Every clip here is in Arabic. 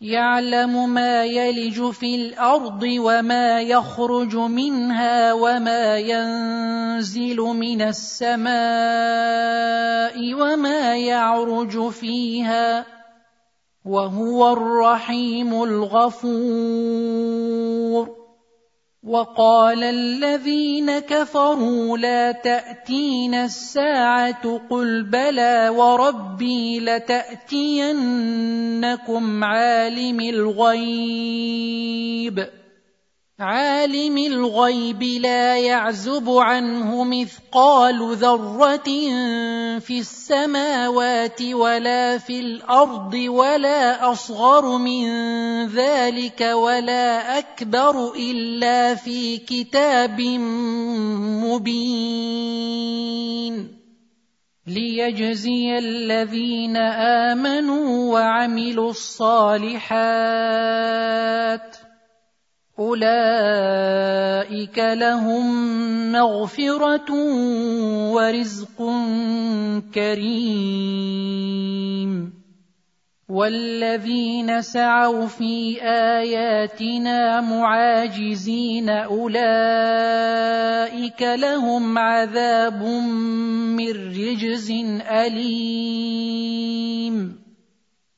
يعلم ما يلج في الأرض وما يخرج منها وما ينزل من السماء وما يعرج فيها وهو الرحيم الغفور. وقال الذين كفروا لا تأتينا الساعة قل بلى وربي لتأتينكم عالم الغيب. عالم الغيب لا يعزب عنه مثقال ذرة في السماوات ولا في الأرض ولا أصغر من ذلك ولا أكبر إلا في كتاب مبين. ليجزي الذين آمنوا وعملوا الصالحات. أولئك لهم مغفرة ورزق كريم. والذين سعوا في آياتنا معاجزين أولئك لهم عذاب من رجز أليم.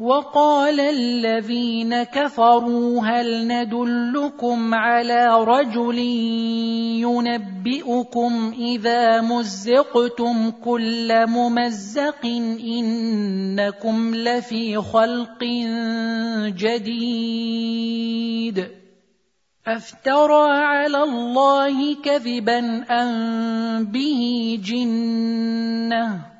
وقال الذين كفروا هل ندلكم على رجل ينبئكم إذا مزقتم كل ممزق إنكم لفي خلق جديد أفترى على الله كذبا أم به جنة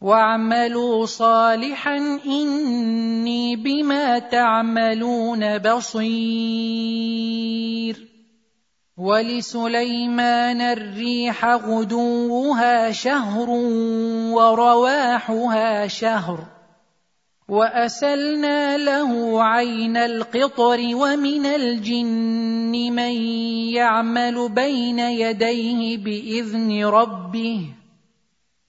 واعملوا صالحا إني بما تعملون بصير. ولسليمان الريح غدوها شهر ورواحها شهر. وأسلنا له عين القطر ومن الجن من يعمل بين يديه بإذن ربه.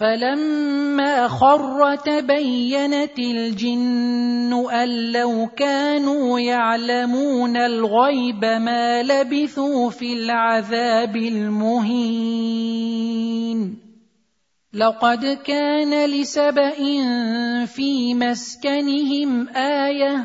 فلما خر تبينت الجن ان لو كانوا يعلمون الغيب ما لبثوا في العذاب المهين لقد كان لسبا في مسكنهم إيه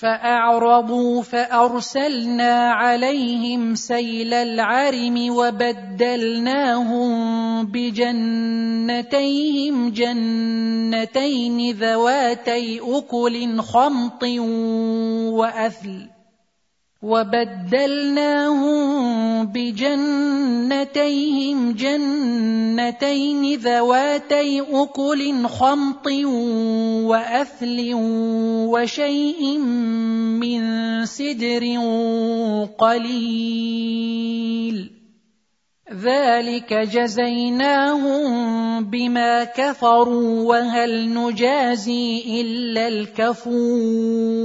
فأعرضوا فأرسلنا عليهم سيل العرم وبدلناهم بجنتيهم جنتين ذواتي أكل خمط وأثل وبدلناهم بجنتيهم جنتين ذواتي أكل خمط وأثل وشيء من سدر قليل. ذلك جزيناهم بما كفروا وهل نجازي إلا الكفور.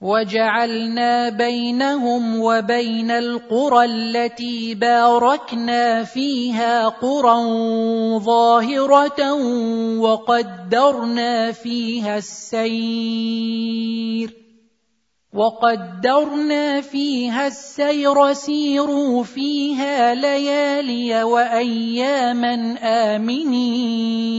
وجعلنا بينهم وبين القرى التي باركنا فيها قرى ظاهرة وقدرنا فيها السير وقدرنا فيها السير سيروا فيها ليالي وأياما آمنين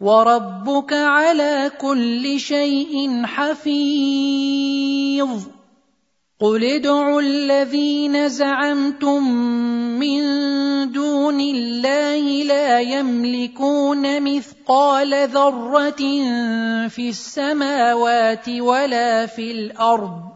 وربك على كل شيء حفيظ. قل ادعوا الذين زعمتم من دون الله لا يملكون مثقال ذرة في السماوات ولا في الأرض.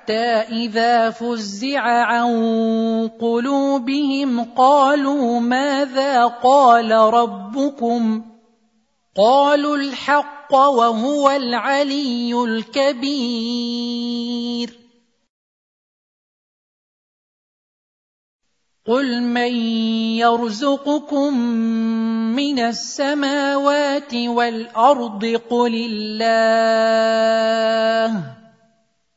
حتى إذا فزع عن قلوبهم قالوا ماذا قال ربكم؟ قالوا الحق وهو العلي الكبير. قل من يرزقكم من السماوات والأرض قل الله.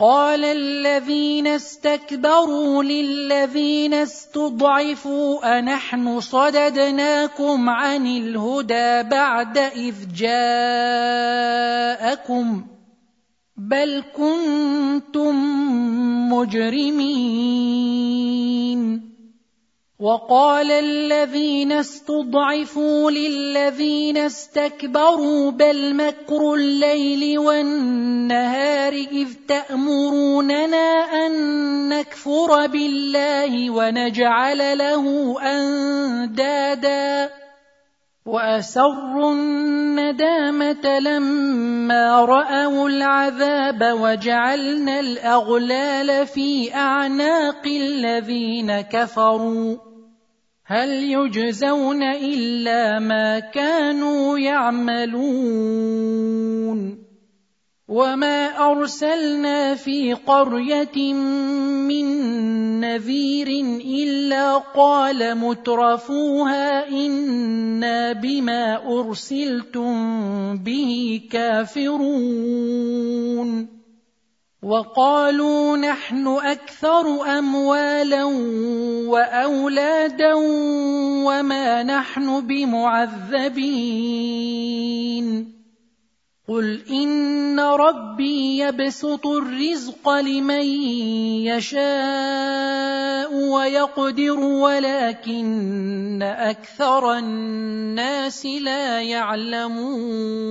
قال الذين استكبروا للذين استضعفوا أنحن صددناكم عن الهدى بعد إذ جاءكم بل كنتم مجرمين. وقال الذين استضعفوا للذين استكبروا بل مكر الليل والنهار إذ تأمروننا أن نكفر بالله ونجعل له أندادا وأسروا الندامة لما رأوا العذاب وجعلنا الأغلال في أعناق الذين كفروا هل يجزون إلا ما كانوا يعملون وما أرسلنا في قرية من نذير إلا قال مترفوها إنا بما أرسلتم به كافرون وقالوا نحن أكثر أموالا وأولادا وما نحن بمعذبين. قل إن ربي يبسط الرزق لمن يشاء ويقدر ولكن أكثر الناس لا يعلمون.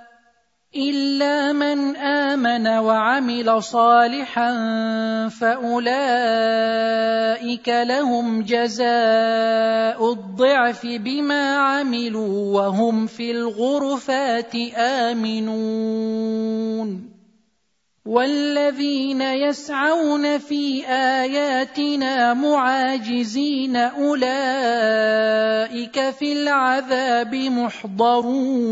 الا من امن وعمل صالحا فاولئك لهم جزاء الضعف بما عملوا وهم في الغرفات امنون والذين يسعون في اياتنا معاجزين اولئك في العذاب محضرون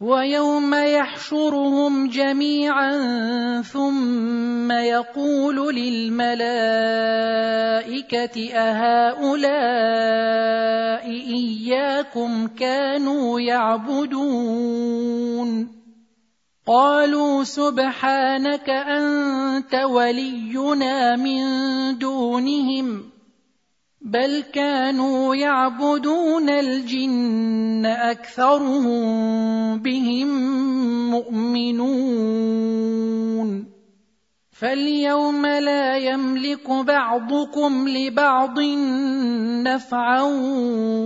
ويوم يحشرهم جميعا ثم يقول للملائكة أهؤلاء إياكم كانوا يعبدون؟ قالوا سبحانك أنت ولينا من دونهم. بل كانوا يعبدون الجن أكثرهم بهم مؤمنون. فاليوم لا يملك بعضكم لبعض نفعا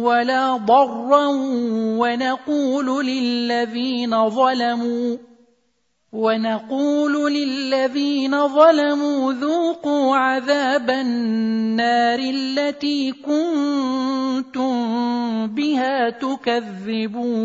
ولا ضرا ونقول للذين ظلموا ونقول للذين ظلموا ذوقوا عذاب النار التي كنتم بها تكذبون.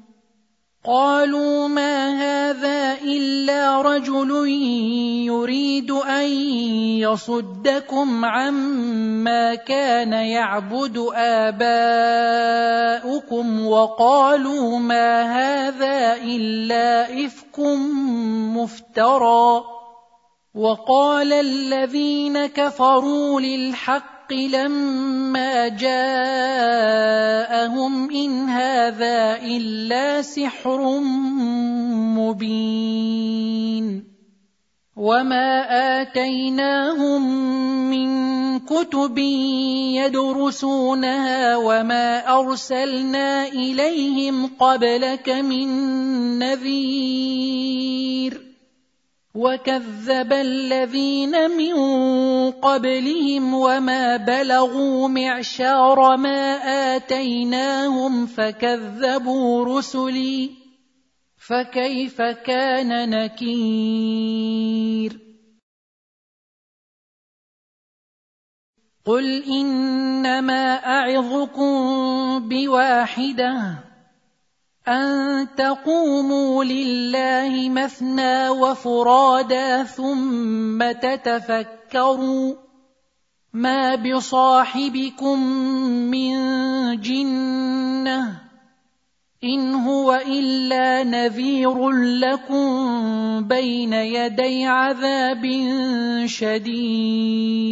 قالوا ما هذا إلا رجل يريد أن يصدكم عما كان يعبد آباؤكم وقالوا ما هذا إلا إفك مفترى وقال الذين كفروا للحق لما جاءهم إن هذا إلا سحر مبين وما آتيناهم من كتب يدرسونها وما أرسلنا إليهم قبلك من نذير وكذب الذين من قبلهم وما بلغوا معشار ما اتيناهم فكذبوا رسلي فكيف كان نكير قل انما اعظكم بواحده أن تقوموا لله مثنى وفرادا ثم تتفكروا ما بصاحبكم من جنة إن هو إلا نذير لكم بين يدي عذاب شديد.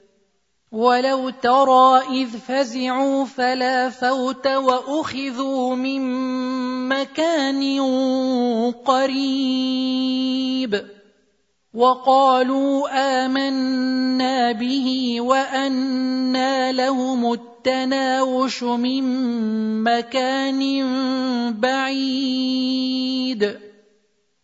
ولو ترى اذ فزعوا فلا فوت واخذوا من مكان قريب وقالوا امنا به وانى لهم التناوش من مكان بعيد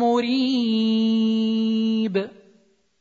مريب